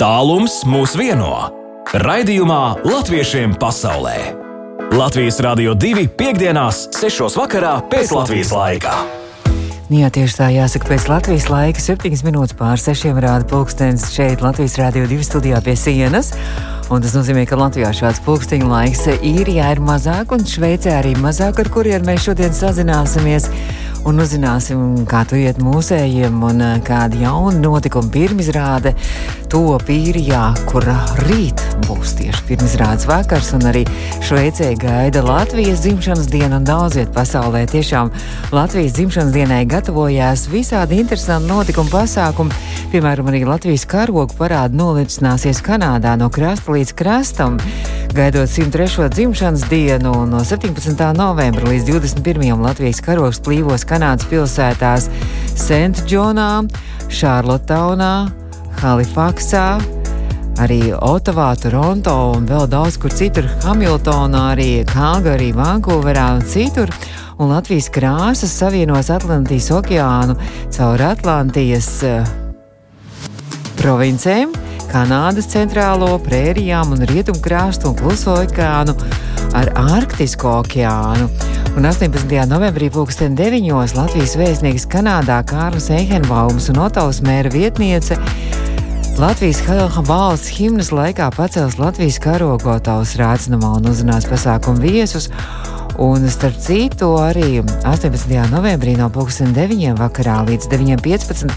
Tālums mūs vieno. Raidījumā Latviešiem pasaulē. Latvijas Rādio 2.5.6. vakarā pēc Latvijas laika. Jā, tieši tā jāsaka, pēc Latvijas laika, 7 minūtes pār 6 rāda pulkstenis šeit Latvijas Rādio 2 studijā pie sienas. Un tas nozīmē, ka Latvijā šāds pulksteņa laiks īrijā ir mazāk, un Šveicē arī mazāk, ar kuriem mēs šodien sazināsimies un uzzināsim, kā tu iet mūsējiem un eh, kāda jauna notikuma pirmizrāde top īrijā, kur rīt būs tieši pirmizrādes vakars, un arī Šveicē gaida Latvijas dzimšanas diena, un daudz viet pasaulē tiešām Latvijas dzimšanas dienai gatavojās visādi interesanti notikumi pasākumi. Piemēram, arī Latvijas karogu parāda nolicināsies Kanādā no krasta līdz krastam, gaidot 103. dzimšanas dienu, un no 17. novembra līdz 21. Latvijas karogs plīvos Kanādas pilsētās Sentdžonā, Šārlotaunā, Halifaksā, arī Otavā, Toronto un vēl daudz kur citur, Hamiltonā, arī Kalgarī, Vankūverā un citur. Un Latvijas krāsas savienos Atlantijas okeānu caur Atlantijas uh, provincēm, Kanādas centrālo prērijām un rietumkrāstu un kluso okeānu ar Arktisko okeānu. Un 18. novembrī 2009. Latvijas vēstnieks Kanādā Kārlis Eihenbaums un Otavas mēra vietniece Latvijas valsts himnas laikā pacels Latvijas karogu Otavas rācinamā un uzrunās pasākumu viesus. Un, starp citu, arī 18. novembrī no 2009. vakarā līdz 9.15.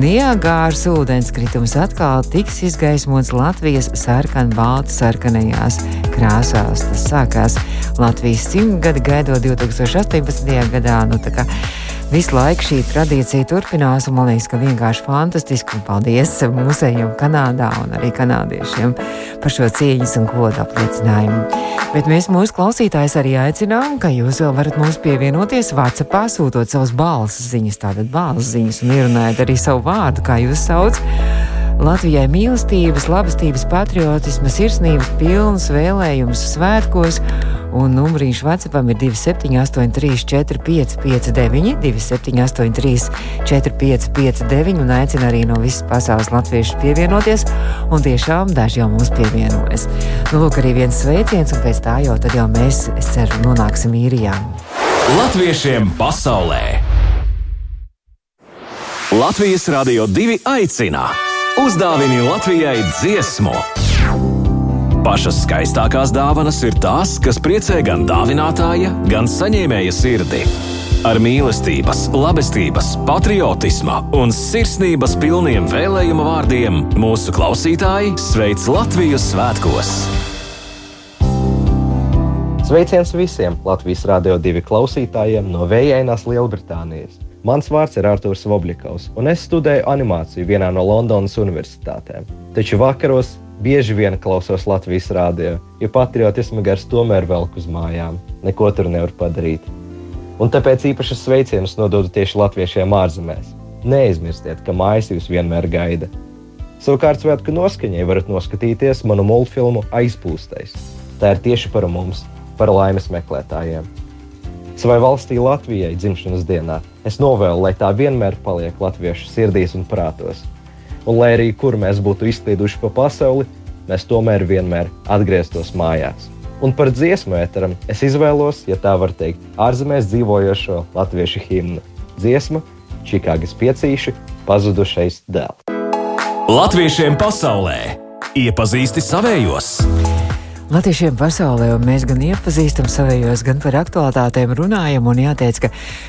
Niagāras ūdenskritums atkal tiks izgaismots Latvijas sarkan-balta sarkanajās krāsās. Tas sākās Latvijas simtgadi gaidot 2018. gadā. Nu, Visu laiku šī tradīcija turpinās, un man liekas, ka vienkārši fantastiski. Paldies mūsējiem Kanādā un arī kanādiešiem par šo cieņas un godu apliecinājumu. Bet mēs mūsu klausītājus arī aicinām, ka jūs vēl varat mums pievienoties WhatsApp, sūtot savus balss ziņas, tātad balss ziņas un ierunājot arī savu vārdu, kā jūs saucat. Latvijai mīlestības, labestības, patriotisma, sirsnības pilnas vēlējumus svētkos un numuriņš Vācijam ir 2783, 4559, 2783, 4559, un aicina arī no visas pasaules latviešus pievienoties, un tiešām daži jau mums pievienojas. Nu, lūk, arī viens sveiciens, un pēc tā jau, jau mēs, es ceru, nonāksim īrijā. Latviešiem pasaulē! Latvijas Rādio 2 aicina! Uzdāvini Latvijai dziesmu! Pašas skaistākās dāvanas ir tās, kas priecē gan dāvinātāja, gan saņēmēja sirdi. Ar mīlestības, labestības, patriotisma un sirsnības pilniem vēlējuma vārdiem mūsu klausītāji sveic Latvijas svētkos! Sveiciens visiem Latvijas Rādio 2 klausītājiem no Vējainās Lielbritānijas! Mans vārds ir Arthurs Voblikovs, un es studēju animāciju vienā no Londonas universitātēm. Taču vakaros Bieži vien klausos Latvijas rādio, jo patriotisma gars tomēr velk uz mājām. Neko tur nevar padarīt. Un tāpēc īpašas sveicienus nododu tieši latviešiem ārzemēs. Neaizmirstiet, ka mājas jūs vienmēr gaida. Savukārt svētku noskaņai varat noskatīties manu multfilmu Aizpūstais. Tā ir tieši par mums, par laimes meklētājiem. Savai valstī Latvijai dzimšanas dienā es novēlu, lai tā vienmēr paliek latviešu sirdīs un prātos un lai arī kur mēs būtu izklīduši pa pasauli, mēs tomēr vienmēr atgrieztos mājās. Un par dziesmu ēteram es izvēlos, ja tā var teikt, ārzemēs dzīvojošo latviešu himnu. Dziesma Čikāgas piecīši pazudušais dēls. Latviešiem pasaulē iepazīsti savējos! Latviešiem pasaulē, un mēs gan iepazīstam savējos, gan par aktuālitātēm runājam, un jāteic, ka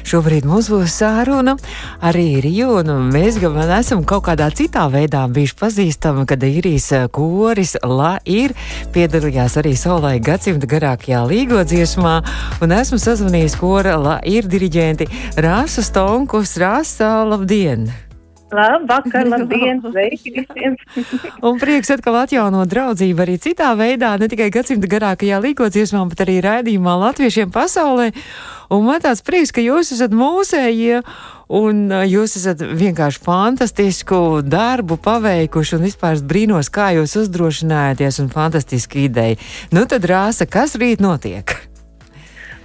šobrīd mums būs sāruna arī Riju, un mēs gan esam kaut kādā citā veidā bijuši pazīstami, kad īrijas koris La ir piedalījās arī saulē gadsimta garākajā līgo dziesmā, un esmu sazvanījis kora La ir diriģenti Rāsu Stonkus, Rāsa, labdien! Labvakar, labdien, sveiki visiem! un prieks atkal atjaunot draudzību arī citā veidā, ne tikai gadsimta garākajā līgodziesmā, bet arī raidījumā latviešiem pasaulē. Un man tāds prieks, ka jūs esat mūsējie un jūs esat vienkārši fantastisku darbu paveikuši un vispār brīnos, kā jūs uzdrošinājaties un fantastiski ideja. Nu tad rāsa, kas rīt notiek?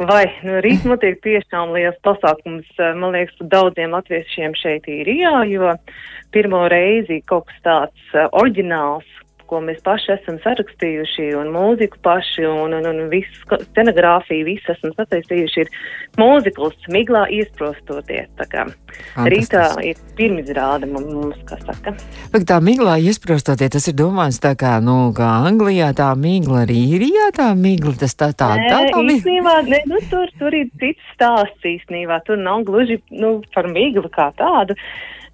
Vai, nu, rīt notiek tiešām liels pasākums, eh, man liekas, daudziem latviešiem šeit īrijā, jo pirmo reizi kaut kas tāds uh, oriģināls, ko mēs paši esam sarakstījuši, un mūziku paši, un, un, un visu scenogrāfiju, visu esam sataisījuši, ir mūzikls miglā iesprostoties. Tā kā rītā ir pirmizrāde mums, kā saka. Bet tā miglā iesprostoties, tas ir domāts tā kā, nu, kā Anglijā tā migla arī īrijā tā migla, tas tā tā tā tā. tā īstenībā, ne, nu, tur, tur ir cits stāsts īstenībā, tur nav gluži, nu, par miglu kā tādu.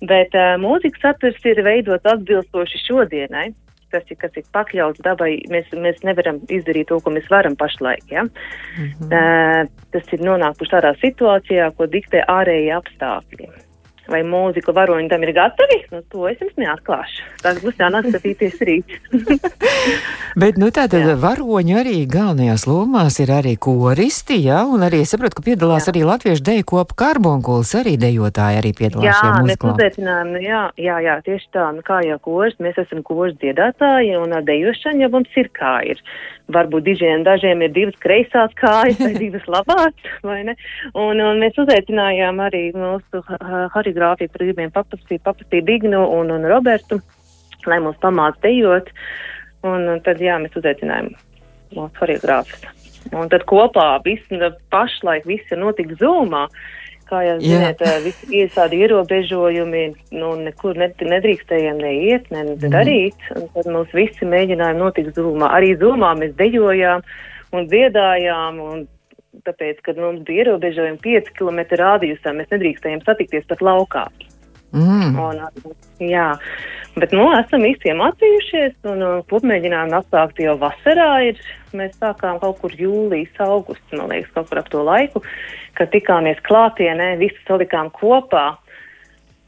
Bet uh, mūzikas saturs ir veidots atbilstoši šodienai kas ir, kas ir pakļauts dabai, mēs, mēs nevaram izdarīt to, ko mēs varam pašlaik. Ja? Mm -hmm. uh, tas ir nonākuši tādā situācijā, ko diktē ārēji apstākļi vai mūziku varoņi tam ir gatavi, nu, to es jums neatklāšu. Tas būs jānāk skatīties rīt. Bet, nu, tātad jā. varoņi arī galvenajās lomās ir arī koristi, jā, un arī es saprotu, ka piedalās jā. arī latviešu deju kopa karbonkulis, arī dejotāji arī piedalās jā, šajā mūziklā. Nu, jā, jā, jā, tieši tā, nu, kā jau kors, mēs esam kors dziedātāji, un ar dejošanu jau mums ir kā ir varbūt dižiem, dažiem ir divas kreisās kājas vai divas labās, vai ne? Un, un mēs uzaicinājām arī mūsu harigrāfiju par gribiem papastīt, papastīt Dignu un, un Robertu, lai mums pamāc dejot. Un, un tad, jā, mēs uzaicinājām mūsu harigrāfus. Un tad kopā viss, pašlaik viss ir notiks zūmā. Kā jau zināt, visi ir tādi ierobežojumi, nu, nekur nedrīkstējām neiet, ne, ne mhm. darīt. Un tad mums visi mēģinājumi notiks zūmā. Arī zūmā mēs dejojām un dziedājām. Un tāpēc, kad mums bija ierobežojumi 5 km rādījusā, mēs nedrīkstējām satikties pat laukā. Mm. Un, jā, bet nu, esam visi iemācījušies un mēģinājām atsākt jau vasarā. Ir, mēs sākām kaut kur jūlijas, augusts, man liekas, kaut kur ap to laiku, kad tikāmies klātienē, visi salikām kopā.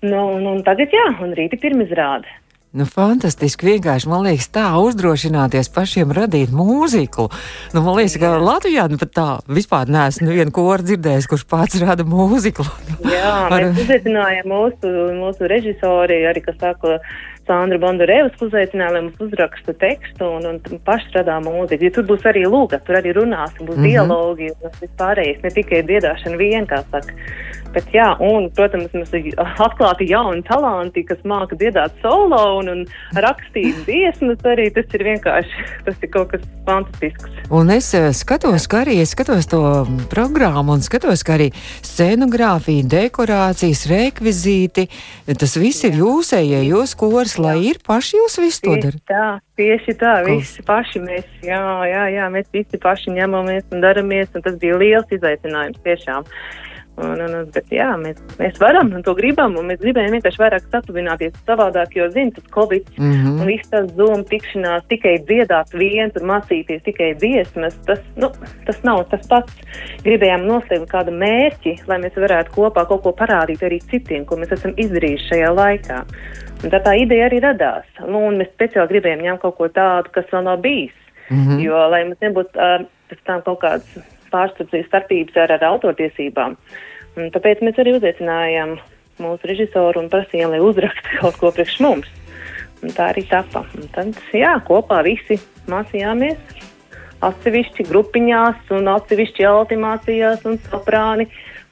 Nu, un, un tagad jā, un rīti pirmizrāde. Nu, fantastiski vienkārši, man liekas, tā uzdrošināties pašiem radīt mūziku. Nu, man liekas, ka Latvijā nu, pat tā vispār neesmu nevienu koru dzirdējis, kurš pats rada mūziku. Jā, Ar... mēs uzaicinājām mūsu, mūsu režisori, arī, kas saka, Sandra Bondarevas uzaicināja, lai mums uzraksta tekstu un, un paši radā mūziku. Ja tur būs arī lūga, tur arī runāsim, būs mm -hmm. dialogi un tas vispārējais, ne tikai dziedāšana vien, kā saka. Bet, jā, un, protams, mums ir atklāti jauni talanti, kas māca dziedāt solo un, un rakstīt dziesmas. Arī tas ir vienkārši tas ir kaut kas fantastisks. Un es eh, skatos, ka arī es skatos to programmu un skatos, ka arī scenogrāfija, dekorācijas, rekvizīti, tas viss ir jūsējie, jūs kurs, lai ir paši jūs visu to darāt. Tā, tieši tā, visi paši mēs, jā, jā, jā, mēs visi paši ņemamies un daramies, un tas bija liels izaicinājums tiešām. Un, un, bet jā, mēs, mēs varam un to gribam, un mēs gribējām vienkārši vairāk satuvināties savādāk, jo, zini, tas Covid mm -hmm. un viss tas Zoom tikšanās tikai dziedāt viens un mācīties tikai dziesmas, tas, nu, tas nav tas pats. Gribējām noslēgt kādu mērķi, lai mēs varētu kopā kaut ko parādīt arī citiem, ko mēs esam izdarījuši šajā laikā. Un tā tā ideja arī radās. Nu, un mēs speciāli gribējām ņemt kaut ko tādu, kas vēl nav bijis. Mm -hmm. Jo, lai mums nebūtu uh, pēc tam kaut kādas pārstāvības starpības ar, ar autortiesībām. Un tāpēc mēs arī uzaicinājām mūsu režisoru un prasījām, lai uzraksta kaut ko priekš mums. Un tā arī tapa. Un tad, jā, kopā visi mācījāmies atsevišķi grupiņās un atsevišķi ultimācijās un soprāni.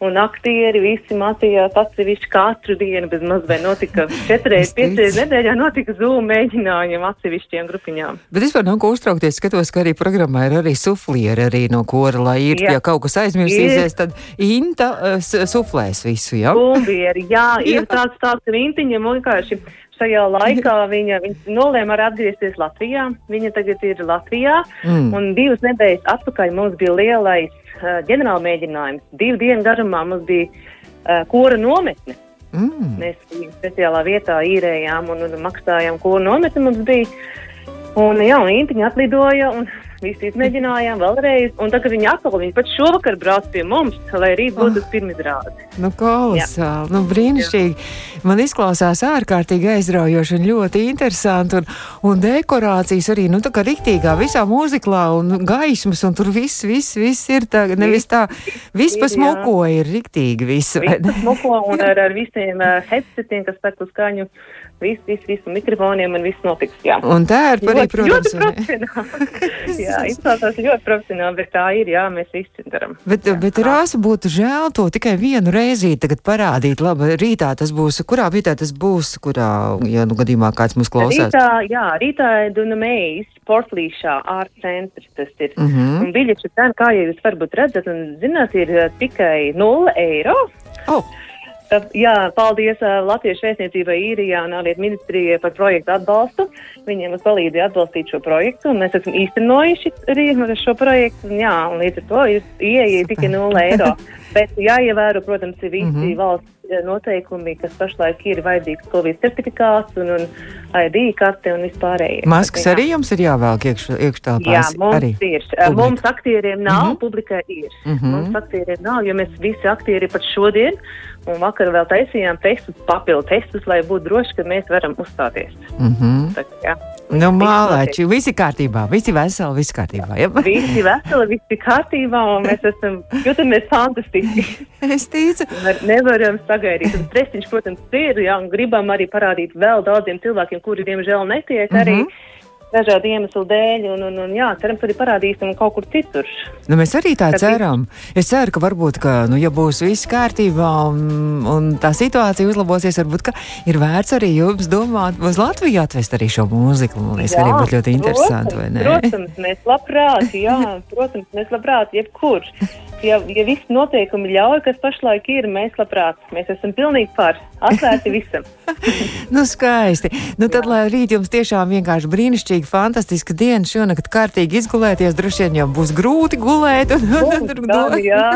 Un aktieri visi mācījās atsevišķi katru dienu, bez mazliet notika četreiz, piecreiz nedēļā notika zūmu mēģinājumi atsevišķiem grupiņām. Bet vispār nav ko uztraukties, skatos, ka arī programmā ir arī suflieri arī no kora, lai ir, jā. ja kaut kas aizmirsīsies, tad Inta uh, suflēs visu, jā? Bumbieri, jā, ir tāds tāds, ka Intiņam vienkārši šajā laikā viņa, viņa nolēma arī atgriezties Latvijā. Viņa tagad ir Latvijā, mm. un divas nedēļas atpakaļ mums bija lielais ģenerāla mēģinājums. Divu dienu garumā mums bija uh, kora nometne. Mm. Mēs speciālā vietā īrējām un, un maksājām kora nometni mums bija. Un, jā, un Intiņa atlidoja, un Visi izmēģinājām vēlreiz, un tagad viņi atkal, viņi pat šovakar brauc pie mums, lai rīt būtu oh. pirmizrāde. Nu, kolosāli, nu, brīnišķīgi. Jā. Man izklausās ārkārtīgi aizraujoši un ļoti interesanti, un, un dekorācijas arī, nu, tā kā riktīgā visā mūziklā, un gaismas, un tur viss, viss, viss ir tā, nevis tā, viss pa smuko ir riktīgi viss. Viss pa smuko, un ar, ar visiem uh, headsetiem, kas tak uz skaņu viss, viss, viss mikrofoniem un viss notiks. Jā. Un tā ir arī, protams, ļoti profesionāli. jā, izklausās ļoti profesionāli, bet tā ir, jā, mēs visi darām. Bet, jā, bet rāsa būtu žēl to tikai vienu reizi tagad parādīt. Labi, rītā tas būs, kurā vietā tas būs, kurā, ja nu gadījumā kāds mums klausās? Rītā, jā, rītā Dunamējas sportlīšā ārta centrs tas ir. Mm -hmm. Un biļešu cena, kā jau jūs varbūt redzat un zināt, ir uh, tikai 0 eiro. Oh. Jā, paldies uh, Latvijas vēstniecībai īrijā un ārlietu ministrijai par projektu atbalstu. Viņiem mums palīdzēja atbalstīt šo projektu, un mēs esam īstenojuši arī šo projektu. Un, jā, un līdz ar to ieeja tikai 0 eiro. Bet jāievēro, protams, ir visi mm -hmm. valsts noteikumi, kas pašlaik ir vajadzīgs Covid certifikāts un, un ID karte un vispārējie. Maskas arī jums ir jāvelk iekš, iekštelpās? Jā, mums arī. ir. Publika. Mums aktieriem nav, mm -hmm. publikai ir. Mm -hmm. Mums aktieriem nav, jo mēs visi aktieri pat šodien un vakar vēl taisījām testus, papildu testus, lai būtu droši, ka mēs varam uzstāties. Mm -hmm. Tā, jā. Nu, mālēči, visi kārtībā, visi veseli, visi kārtībā. Ja? visi veseli, visi kārtībā, un mēs esam, jūtamies fantastiski. es ticu. Nevaram sagaidīt. Un prestiņš, protams, ir, jā, un gribam arī parādīt vēl daudziem cilvēkiem, kuri, diemžēl, netiek arī. Mm -hmm dažādu iemeslu dēļ, un, un, un jā, cerams, arī parādīsim kaut kur citur. Nu, mēs arī tā Tad ceram. Es ceru, ka varbūt, ka, nu, ja būs viss kārtībā un, un tā situācija uzlabosies, varbūt ir vērts arī jums domāt uz Latviju atvest arī šo mūziku. Man liekas, arī būtu ļoti interesanti, protams, vai ne? Protams, mēs labprāt, jā, protams, mēs labprāt, jebkur ja, ja visi noteikumi ļauj, kas pašlaik ir, mēs labprāt, mēs esam pilnīgi par, atvērti visam. nu, skaisti. Nu, tad, Jā. lai rīt jums tiešām vienkārši brīnišķīgi, fantastiska diena, šonakt kārtīgi izgulēties, droši vien jau būs grūti gulēt. Un, un, un, un, jā,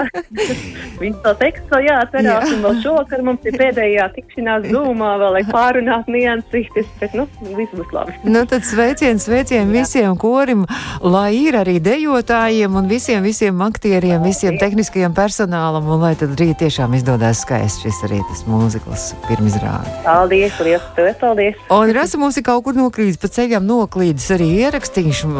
viņš to tekstu vēl jāatcerās, jā. un vēl šovakar mums ir pēdējā tikšanās zūmā, vēl lai pārunāt niansītes, bet, nu, viss būs labi. nu, tad sveiciens, sveiciens visiem korim, lai ir arī dejotājiem un visiem, visiem aktieriem, visiem visiem tehniskajam personālam, un lai tad rīt tiešām izdodas skaisti šis arī tas mūzikls pirmizrāde. Paldies, liels tev, paldies! Un Rasa mums ir kaut kur noklīdis, pa ceļam noklīdis arī ierakstīšu,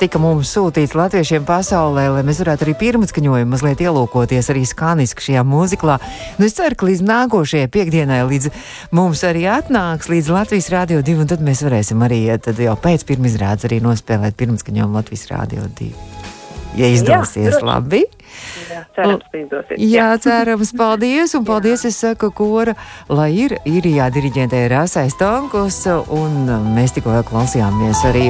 tika mums sūtīts latviešiem pasaulē, lai mēs varētu arī pirmatskaņojumu mazliet ielūkoties arī skaniski šajā mūziklā. Nu, es ceru, ka līdz nākošajai piekdienai, līdz mums arī atnāks līdz Latvijas Rādio 2, un tad mēs varēsim arī jau pēc pirmizrādes arī nospēlēt pirmatskaņojumu Latvijas Rādio 2 ja izdosies jā, labi. Jā, cerams, izdosies. Jā, cerams, paldies. Un paldies, es saku, kora, lai ir īrijā diriģentē Rāsais Tankus, un mēs tikko klausījāmies arī.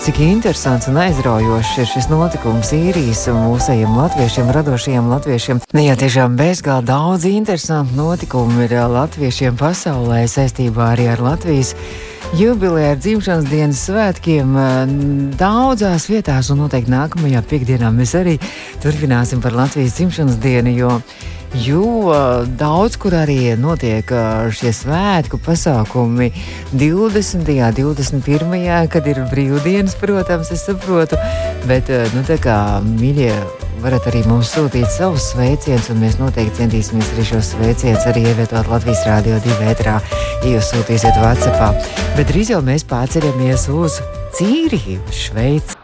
Cik interesants un aizraujošs ir šis notikums īrijas un mūsējiem latviešiem, radošajiem latviešiem. Nu jā, tiešām bezgalā daudz interesantu notikumu ir latviešiem pasaulē saistībā arī ar Latvijas jubileja ar dzimšanas dienas svētkiem eh, daudzās vietās, un noteikti nākamajā piekdienā mēs arī turpināsim par Latvijas dzimšanas dienu, jo, daudz kur arī notiek šie svētku pasākumi 20. un 21. kad ir brīvdienas, protams, es saprotu, bet, nu, tā kā mīļie varat arī mums sūtīt savus sveicienus, un mēs noteikti centīsimies arī šos sveicienus arī ievietot Latvijas Rādio 2 vētrā, ja jūs sūtīsiet WhatsApp. Bet drīz jau mēs pārceļamies uz Cīriju, Šveici.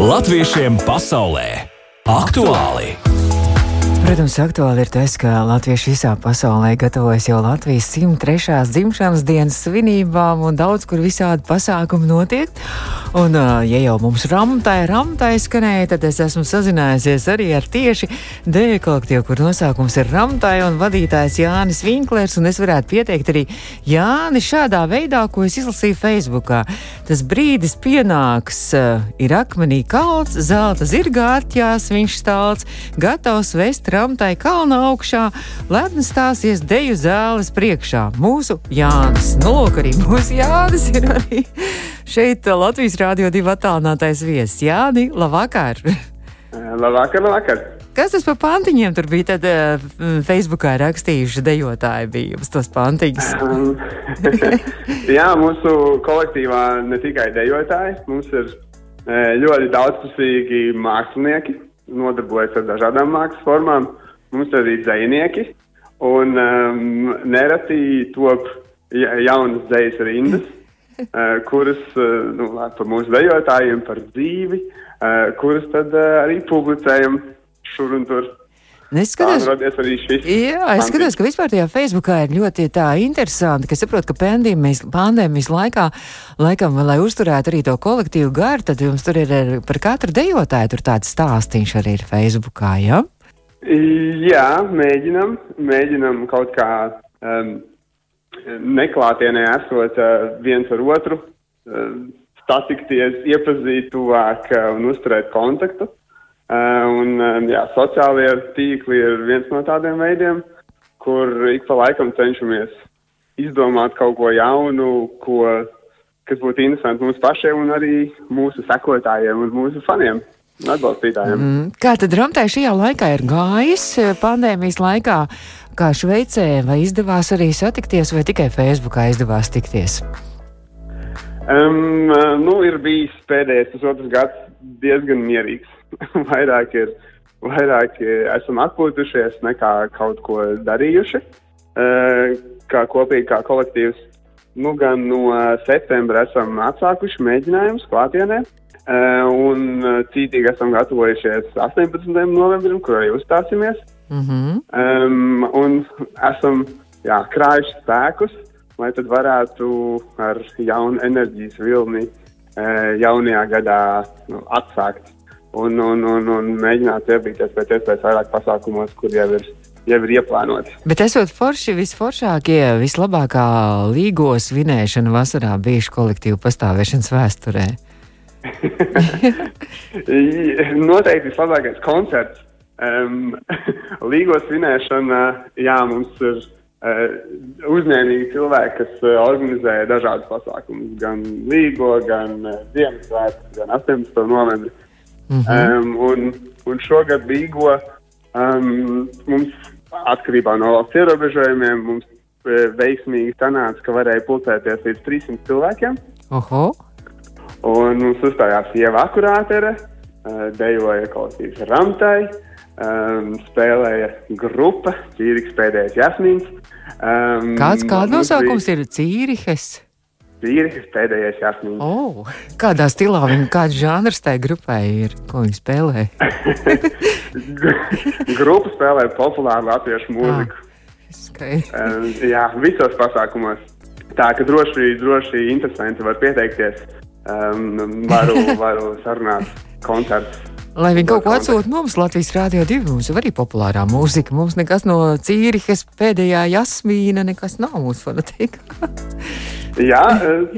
Latviešiem pasaulē aktuāli! Protams, aktuāli ir tas, ka Latvieši visā pasaulē gatavojas jau Latvijas 103. dzimšanas dienas svinībām, un daudz kur visādi pasākumi notiek. Un, ja jau mums ramtai, ramtai skanēja, tad es esmu sazinājusies arī ar tieši dēļu kolektīvu, kur nosaukums ir Ramtai un vadītājs Jānis Vinklers, un es varētu pieteikt arī Jāni šādā veidā, ko es izlasīju Facebookā. Tas brīdis pienāks, ir akmenī kalns, zelta zirgārķās, viņš stāls, gatavs vest kramtai kalna augšā, ledni stāsies deju zāles priekšā. Mūsu Jānis. Nu, lūk, arī mūsu Jānis ir arī šeit Latvijas Rādio 2 attālinātais viesis. Jāni, labvakar! Labvakar, labvakar! Kas tas par pantiņiem tur bija? Tad uh, Facebookā rakstījuši dejotāji bija jums tos pantiņus. Jā, mūsu kolektīvā ne tikai dejotāji, mums ir ļoti daudzpusīgi mākslinieki, nodarbojas ar dažādām mākslas formām. Mums ir arī dzinieki, un um, nereti top jaunas dzīslas rindas, uh, kuras uh, nu, par mūsu dejotājiem, par dzīvi, uh, kuras tad uh, arī publicējam šur un tur. Es skatos. Jā, es skatos, ka vispār tajā Facebookā ir ļoti tā interesanti, ka saprot, ka pandēmijas, pandēmijas laikā, laikam, lai uzturētu arī to kolektīvu garu, tad jums tur ir par katru dejotāju tur tāds stāstīns arī ir Facebookā, jā? Jā, mēģinam, mēģinam kaut kā um, neklātienē esot uh, viens ar otru, uh, satikties, iepazīt tuvāk uh, un uzturēt kontaktu. Uh, un, um, jā, sociālie tīkli ir viens no tādiem veidiem, kur ik pa laikam cenšamies izdomāt kaut ko jaunu, ko, kas būtu interesanti mums pašiem un arī mūsu sekotājiem un mūsu faniem. Mm. Kā tad Ramtai šajā laikā ir gājis eh, pandēmijas laikā, kā Šveicē, vai izdevās arī satikties, vai tikai Facebookā izdevās tikties? Um, nu, ir bijis pēdējais pusotrs gads diezgan mierīgs. vairāk ir, vairāk esam atpūtušies nekā kaut ko darījuši. Uh, kā kopīgi, kā kolektīvs, nu gan no septembra esam atsākuši mēģinājumus klātienē. Uh, un cītīgi esam gatavojušies 18. novembrim, kur arī uzstāsimies. Mm -hmm. um, un esam jā, krājuši spēkus, lai tad varētu ar jaunu enerģijas vilni uh, jaunajā gadā nu, atsākt un, un, un, un mēģināt iepazīties pēc iespējas vairāk pasākumos, kur jau ir, jau ir ieplānoti. Bet esot forši, visforšākie, vislabākā līgo svinēšana vasarā bijuši kolektīvu pastāvēšanas vēsturē. Noteikti vislabākais koncerts. Um, līgo svinēšana, jā, mums ir uh, uzņēmīgi cilvēki, kas uh, organizē dažādus pasākumus, gan līgo, gan uh, Ziemassvētku, gan 18. novembri. Mm -hmm. um, un, un šogad Bīgo um, mums atkarībā no valsts ierobežojumiem mums e, veiksmīgi sanāca, ka varēja pulcēties līdz 300 cilvēkiem. Oho. Un mums uzstājās Ieva Akurātere, uh, dejoja kolektīvs Ramtai, um, spēlēja grupa, Cīriks pēdējais Jasmīns. Um, Kāds kāda nosaukums bija... ir Cīrihes? Vīri, pēdējais jāsmīna. Oh, kādā stilā viņa, kāds žanrs tai grupai ir, ko viņa spēlē? Grupa spēlē populāru latviešu mūziku. Ah, um, jā, visos pasākumos. Tā ka droši, droši interesanti var pieteikties. Um, varu, varu sarunāt koncertus. Lai viņi kaut ko atsūta mums, Latvijas Rādio 2, mums ir arī populārā mūzika. Mums nekas no Cīrihas pēdējā jasmīna, nekas nav mūsu fanatika. Jā,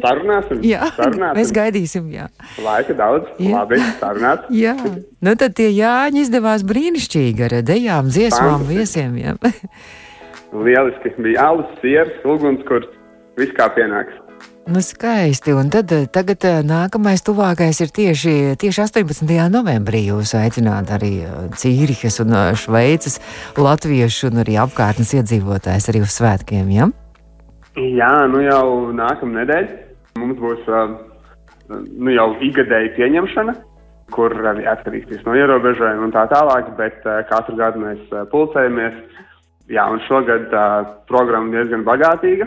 sarunāsim. Jā, sarunāsim. mēs gaidīsim. Jā. Laika daudz, jā. labi, sarunāt. jā, nu tad tie Jāņi izdevās brīnišķīgi ar dejām, dziesmām, viesiem. Jā. Lieliski, bija alus, sieras, ugunskurs, viss kā pienāks. Nu, skaisti. Un tad eh, tagad eh, nākamais tuvākais ir tieši, tieši 18. novembrī. Jūs aicināt arī Cīrihas un Šveices latviešu un arī apkārtnes iedzīvotājs arī uz svētkiem. Ja? Jā, nu jau nākamā nedēļa mums būs nu jau ikgadēja pieņemšana, kur arī atkarīgs no ierobežojumiem un tā tālāk, bet katru gadu mēs pulcējamies. Jā, un šogad uh, programma diezgan bagātīga.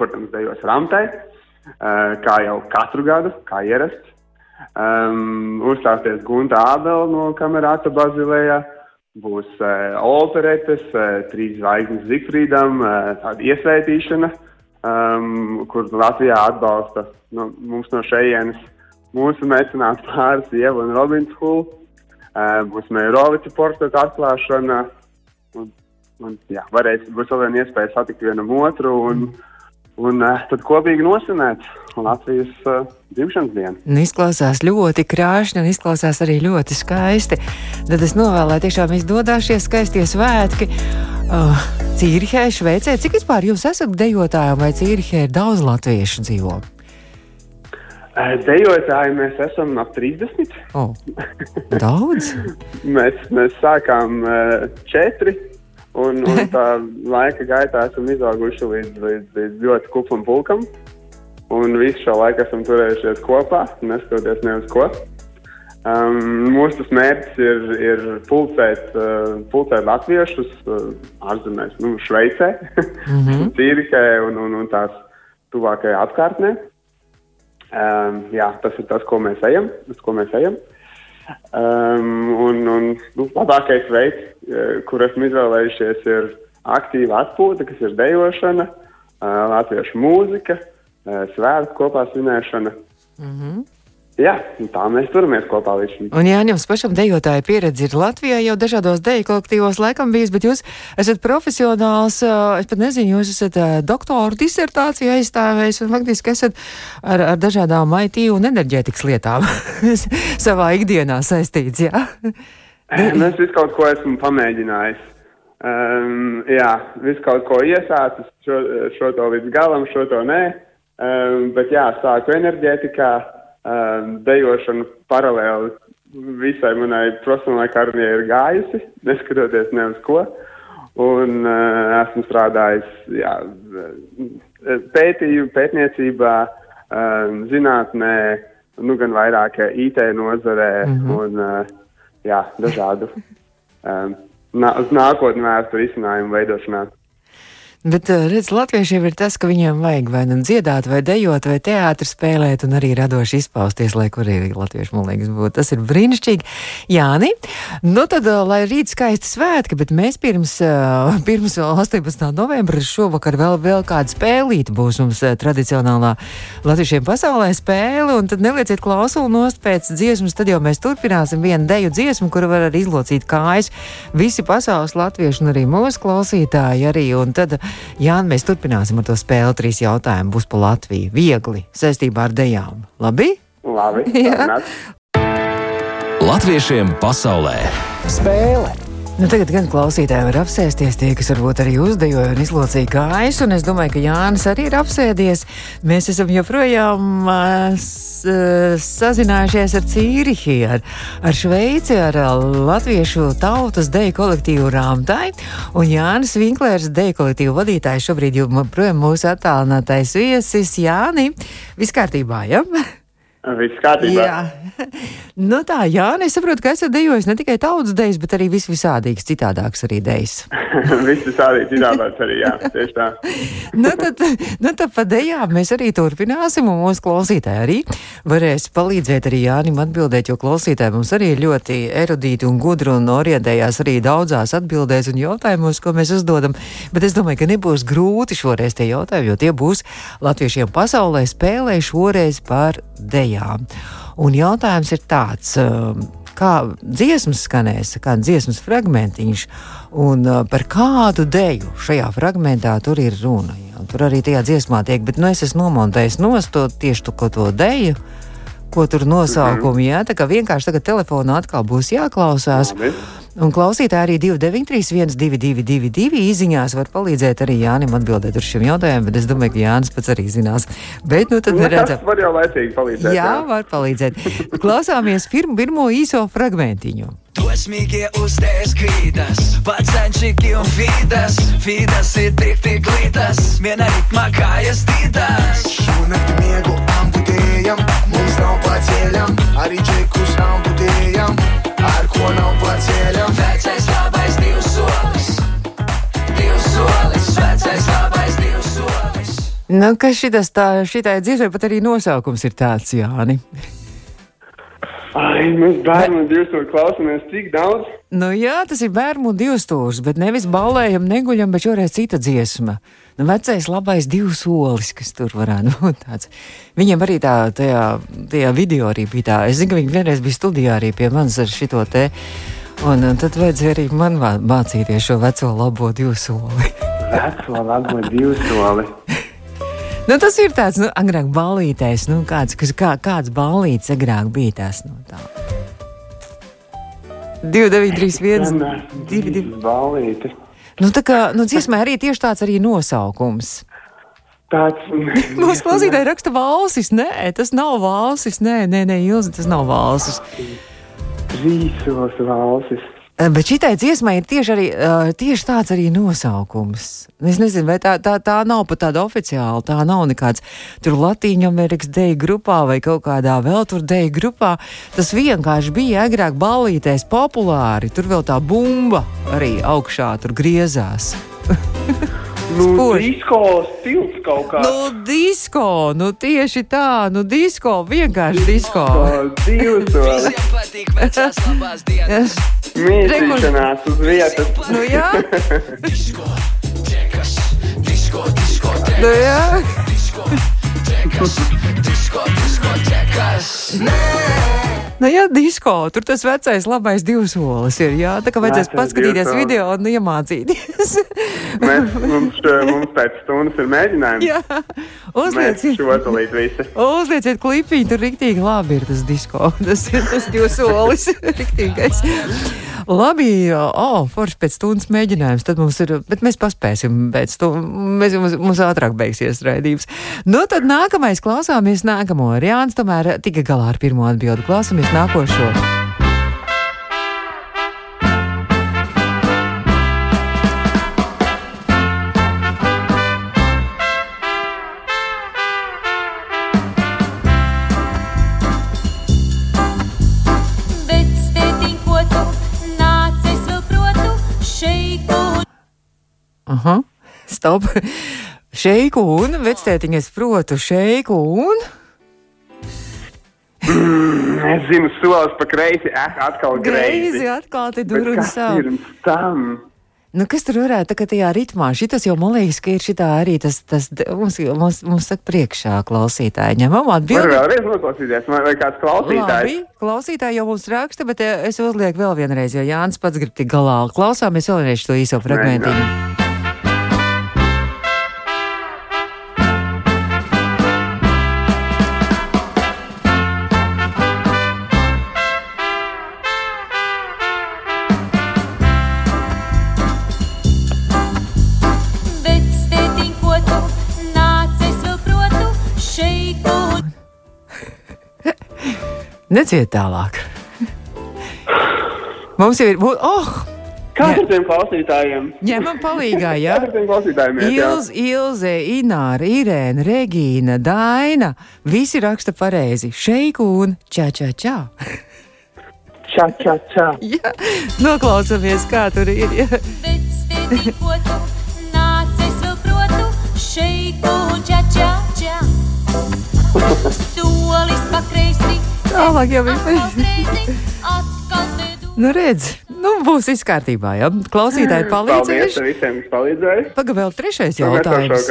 Protams, dejos ramtai, uh, kā jau katru gadu, kā ierasts. Um, uzstāsies Gunta Ābela no Kamerāta Bazilējā. Būs uh, operetes, uh, trīs zvaigznes Zifrīdam, uh, tāda iesvētīšana. Um, kur Latvijā atbalsta nu, mums no šejienes mūsu mecenāts pāris Ieva un Robins Hul. Uh, būs Meirovica portretu atklāšana. Un, un, jā, varēs, būs vēl viena iespēja satikt vienam otru un, un uh, tad kopīgi nosinēt Latvijas uh, dzimšanas dienu. Nu, izklausās ļoti krāšņi un izklausās arī ļoti skaisti. Tad es novēlēju tiešām izdodas šie skaistie svētki. Uh, Cīrihē, Šveicē, cik vispār jūs esat dejotāji vai Cīrihē ir daudz latviešu dzīvo? Dejotāji mēs esam ap 30. Oh, daudz? mēs, mēs sākām uh, četri, un, un tā laika gaitā esam izauguši līdz, līdz, līdz ļoti kupam pulkam. Un visu šo laiku esam turējušies kopā, neskatoties ne uz ko. Um, mūsu mērķis ir, ir pulcēt, uh, pulcēt latviešus uh, ārzemēs, nu, Šveicē, mm -hmm. Tīrikē un, un, un tās tuvākajā apkārtnē. Um, jā, tas ir tas, ko mēs ejam. Tas, ko mēs ejam. Um, un, un nu, labākais veids, uh, kur esmu izvēlējušies, ir aktīva atpūta, kas ir dejošana, uh, latviešu mūzika, uh, svētku kopā svinēšana. Mm -hmm. Jā, tā mēs turamies kopā līdz šim. Un jā, jums pašam dejotāja pieredze ir Latvijā jau dažādos deju kolektīvos laikam bijis, bet jūs esat profesionāls, es pat nezinu, jūs esat doktoru disertāciju aizstāvējis un faktiski esat ar, ar dažādām IT un enerģētikas lietām savā ikdienā saistīts, jā? Nu, es visu kaut ko esmu pamēģinājis. Um, jā, visu kaut ko iesācis, šo, šo to līdz galam, šo to nē. Um, bet jā, sāku enerģētikā dejošana paralēli visai manai profesionālajai karjerai ir gājusi, neskatoties ne uz ko. Un uh, esmu strādājis jā, pētīju, pētniecībā, um, zinātnē, nu gan vairāk IT nozarē mm -hmm. un uh, jā, dažādu um, nā, uz nākotnē vērstu risinājumu veidošanā. Bet, eh, redz, latviešiem ir tas, ka viņiem vajag vai nu dziedāt, vai dejot, vai teātris spēlēt, un arī radoši izpausties, lai kur arī latvieši, man liekas, būtu. Tas ir brīnišķīgi. Jāni, nu tad, eh, lai rīt skaisti svētki, bet mēs pirms, eh, pirms 18. novembra šovakar vēl, vēl kāda spēlīta būs mums tradicionālā latviešiem pasaulē spēle, un tad nelieciet klausulu nost pēc dziesmas, tad jau mēs turpināsim vienu deju dziesmu, kuru var arī izlocīt kājas visi pasaules latvieši un arī mūsu klausītāji arī, un tad Jā, mēs turpināsim ar to spēli. Trīs jautājumi būs pa Latviju. Viegli saistībā ar dejām. Labi? Labi. Latviešiem pasaulē spēle! Nu, tagad gan klausītājiem var apsēsties tie, kas varbūt arī uzdejoja un izlocīja kājas, un es domāju, ka Jānis arī ir apsēdies. Mēs esam joprojām uh, sazinājušies ar Cīrihi, ar, ar Šveici, ar Latviešu tautas deju kolektīvu Rāmtai, un Jānis Vinklērs, deju kolektīvu vadītājs, šobrīd joprojām mūsu attālinātais viesis. Jāni, viss kārtībā, ja? Viss kārtībā. Jā, nu tā, jā, es saprotu, ka esat dejojis ne tikai tautas dejas, bet arī vis visādīgs, citādāks arī dejas. Viss visādīgs, citādāks arī, jā, tieši tā. nu tad, nu tad pa dejām mēs arī turpināsim, un mūsu klausītāji arī varēs palīdzēt arī Jānim atbildēt, jo klausītāji mums arī ir ļoti erudīti un gudri un orientējās arī daudzās atbildēs un jautājumos, ko mēs uzdodam, bet es domāju, ka nebūs grūti šoreiz tie jautājumi, jo tie būs latviešiem pasaulē spēlē šoreiz par dejām. Un jautājums ir tāds. Um, kā dziesmas skanēs, kāda dziesmas fragmentiņš, un uh, par kādu deju šajā fragmentā tur ir runa. Jā. Tur arī tajā dziesmā tiek, bet nu, es esmu nomontējis nostot tieši to, to deju, ko tur nosaukumu. Jā, tā kā vienkārši tagad telefonā atkal būs jāklausās. Labi. Un klausītāji arī 293, 1222, izziņās var palīdzēt arī Jānim atbildēt uz šiem jautājumiem, bet es domāju, ka Jānis pats arī zinās. Bet, nu, tad redzam, var jau laicīgi palīdzēt. Jā, jā. var palīdzēt. Klausāmies pirmo, pirmo īso fragmentiņu. Dosmīgie uzdēs grīdas, pacenšīgi un fīdas, fīdas ir tik tik lītas, viena ritmā kājas tītas. Šonakti miegu amputējam, mums nav paceļam, arī džekus amputējam ar ko nav paceļam. Vecais labais divs solis, divs solis, vecais labais divs solis. Nu, kas šitas tā, šitai dzīvē pat arī nosaukums ir tāds, Jāni. Ai, mēs bērnu divstūri klausāmies tik daudz. Nu jā, tas ir bērnu divstūrs, bet nevis ballējam, neguļam, bet šoreiz cita dziesma. Nu, vecais labais divs solis, kas tur varētu būt tāds. Viņiem arī tā, tajā, tajā video arī bija tā. Es zinu, ka viņi vienreiz bija studijā arī pie manis ar šito te. Un, un tad vajadzēja arī man mācīties šo veco labo divu soli. veco labo divu soli. Nu, tas ir tāds, nu, agrāk balītais, nu, kāds, kas, kā, kāds balīts agrāk bija tās, nu, tā. 2, 9, 3, 1, 2, 2. Balīti. Nu, tā kā, nu, dziesmai arī tieši tāds arī nosaukums. Tāds - mūsu klausītāji raksta valsis. Nē, tas nav valsis. Nē, nē, nē Ilzi, tas nav valsis. Rīsos valsis. Eh, bet šitai dziesmai ir tieši, arī, uh, tieši tāds arī nosaukums. Es nezinu, vai tā, tā, tā nav pat tāda oficiāla. Tā nav nekāds tur Latvijas Amerikas deju grupā vai kaut kādā vēl tur deju grupā. Tas vienkārši bija agrāk ballītēs populāri. Tur vēl tā bumba arī augšā tur griezās. Nu, Spoži. disko stils kaut kāds. Nu, disko, nu tieši tā, nu disko, vienkārši disko. Divas solis. Visiem patīk vecās labās dienas. Mītīšanās uz vietas. Nu jā, Disko, džekas, disko, disko, nu jā. džekas, disko, disko, džekas. Nu, jā, disko, tur tas vecais labais divs solis ir. Jā, tā kā vajadzēs Vecais paskatīties divsolis. video un iemācīties. Mēs, mums, še- mums pēc stundas ir mēģinājums. jā, uzlieciet. šo dalīt visi. Uzlieciet klipiņu, tur rīktīgi labi ir tas disko. Tas ir tas divs solis. Riktīgais. Labi, o, oh, forši pēc stundas mēģinājums. Tad mums ir, bet mēs paspēsim pēc stundas. Mēs, mums, mums ātrāk beigsies raidījums. Nu, tad nākamais klausāmies nākamo. Jānis tomēr tika galā ar pirmo atbildi. Klausāmies nākošo. Aha, stop. Šeiku un vectētiņa es protu šeiku un. Es zinu, solis pa kreisi, eh, atkal Greizi greizi. Bet durvis savu. pirms tam? Nu, kas tur varētu kā tajā ritmā? Šitas jau man liekas, ka ir šitā arī tas, tas mums, mums, mums saka priekšā klausītāji. Ņemam atbildi. vēlreiz noklausīties, vai kāds klausītājs? Labi, klausītāji jau mums raksta, bet eh, es uzlieku vēl vienreiz, jo Jānis pats grib tik galā. Klausāmies vēlreiz to īso fragmentiņu. Bet Neciet tālāk. Mums jau ir. Oh! Kā Jā. ar tiem klausītājiem? Ņemam palīgā, jā. Iet, jā? Ilz, Ilze, Ināra, Irēna, Regīna, Daina. Visi raksta pareizi. Šeiku un čā, čā, čā. Čā, čā, čā. Jā, noklausāmies, kā tur ir. Jā. Bet stētiņ, ko tu nāc, es vēl protu šeiku. Ča, ča, ča. Solis pa kreisi. Tālāk jau nedu. Nu, redz, nu, būs viss kārtībā. Jā. Klausītāji Paldies palīdzējuši. visiem, kas palīdzēja. Pagaidām, vēl trešais jautājums.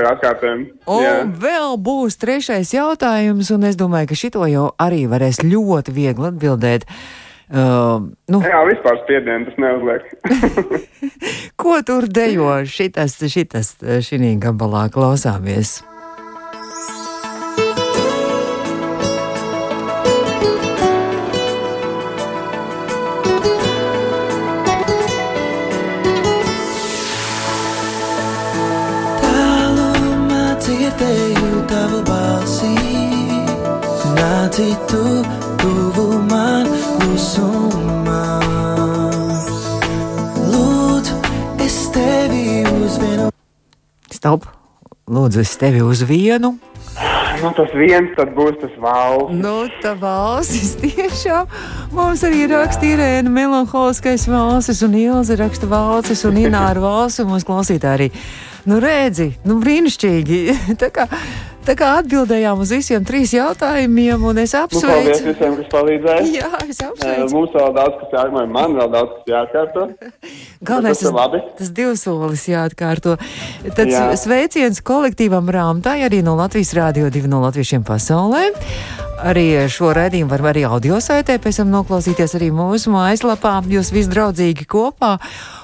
Un vēl būs trešais jautājums, un es domāju, ka šito jau arī varēs ļoti viegli atbildēt. Uh, nu, Jā, vispār spiedienu tas neuzliek. ko tur dejo šitas, šitas šī gabalā klausāmies? Nāci tu tuvu man klusumā. Lūdzu, es tevi uz vienu Stop! Lūdzu, es tevi uz vienu. Nu, tas viens tad būs tas valsts. Nu, tā valsts tiešām mums arī raksta Irēna melanholiskais valsts, un Ilze raksta valsts, un Ināra valsts, un mūsu klausītāji arī. Nu, redzi, nu, brīnišķīgi. Tā kā, tā kā atbildējām uz visiem trīs jautājumiem, un es Nu, paldies apsveicu. visiem, kas palīdzēja. Jā, es apsveicu. Mums vēl daudz kas jāatkārto, man vēl daudz kas jāatkārto. Galvenais, tas tas divs solis jāatkārto. Tad Jā. sveiciens kolektīvam Rāmtai arī no Latvijas Rādio 2 no Latviešiem pasaulē. Arī šo raidījumu var arī audio saitē, pēc tam noklausīties arī mūsu mājaslapā. Jūs visi draudzīgi kopā.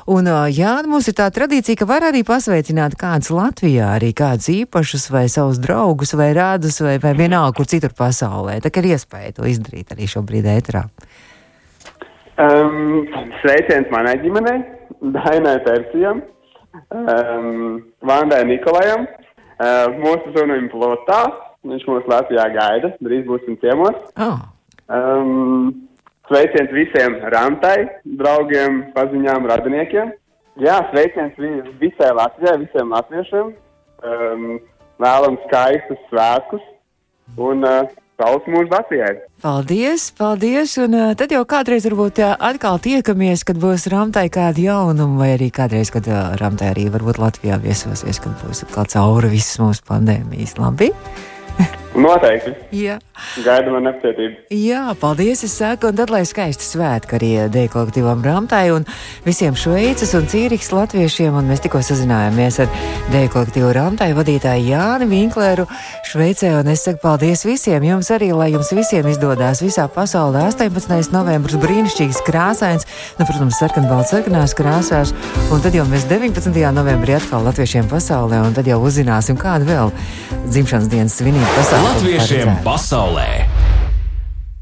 Un, jā, mums ir tā tradīcija, ka var arī pasveicināt kādus Latvijā, arī kādus īpašus vai savus draugus vai rādus vai, vai vienalga, kur citur pasaulē. Tā kā ir iespēja to izdarīt arī šobrīd ētrā. Um, sveiciens manai ģimenei, Dainai Persijam, um, Vandai Nikolajam, uh, mūsu sunim plotā. Viņš mūs Latvijā gaida, drīz būsim ciemos. Oh. Um, sveiciens visiem Rantai, draugiem, paziņām, radiniekiem. Jā, sveiciens vi- visai Latvijai, visiem latviešiem. Um, vēlam skaistus svētkus un uh, saules mūžu Latvijai. Paldies, paldies. Un uh, tad jau kādreiz varbūt uh, atkal tiekamies, kad būs Ramtai kāda jaunuma, vai arī kādreiz, kad uh, Ramtai arī varbūt Latvijā viesosies, kad būs atkal cauri visas mūsu pandēmijas. Labi? Noteikti. Jā. Gaidu man nepacietību. Jā, paldies. Es saku, un tad lai skaisti svētki arī Dēļ kolektīvam Rāmtai un visiem Šveices un Cīriks latviešiem. Un mēs tikko sazinājāmies ar Dēļ kolektīvu Rāmtai vadītāju Jāni Vinkleru Šveicē. Un es saku paldies visiem. Jums arī, lai jums visiem izdodas visā pasaulē 18. novembris brīnišķīgs krāsains, nu, protams, sarkanbalts sarkanās krāsās. Un tad jau mēs 19. novembrī atkal latviešiem pasaulē, un tad jau uzzināsim, kāda vēl dzimšanas dienas svinība pasaulē. Latviešiem pasaulē!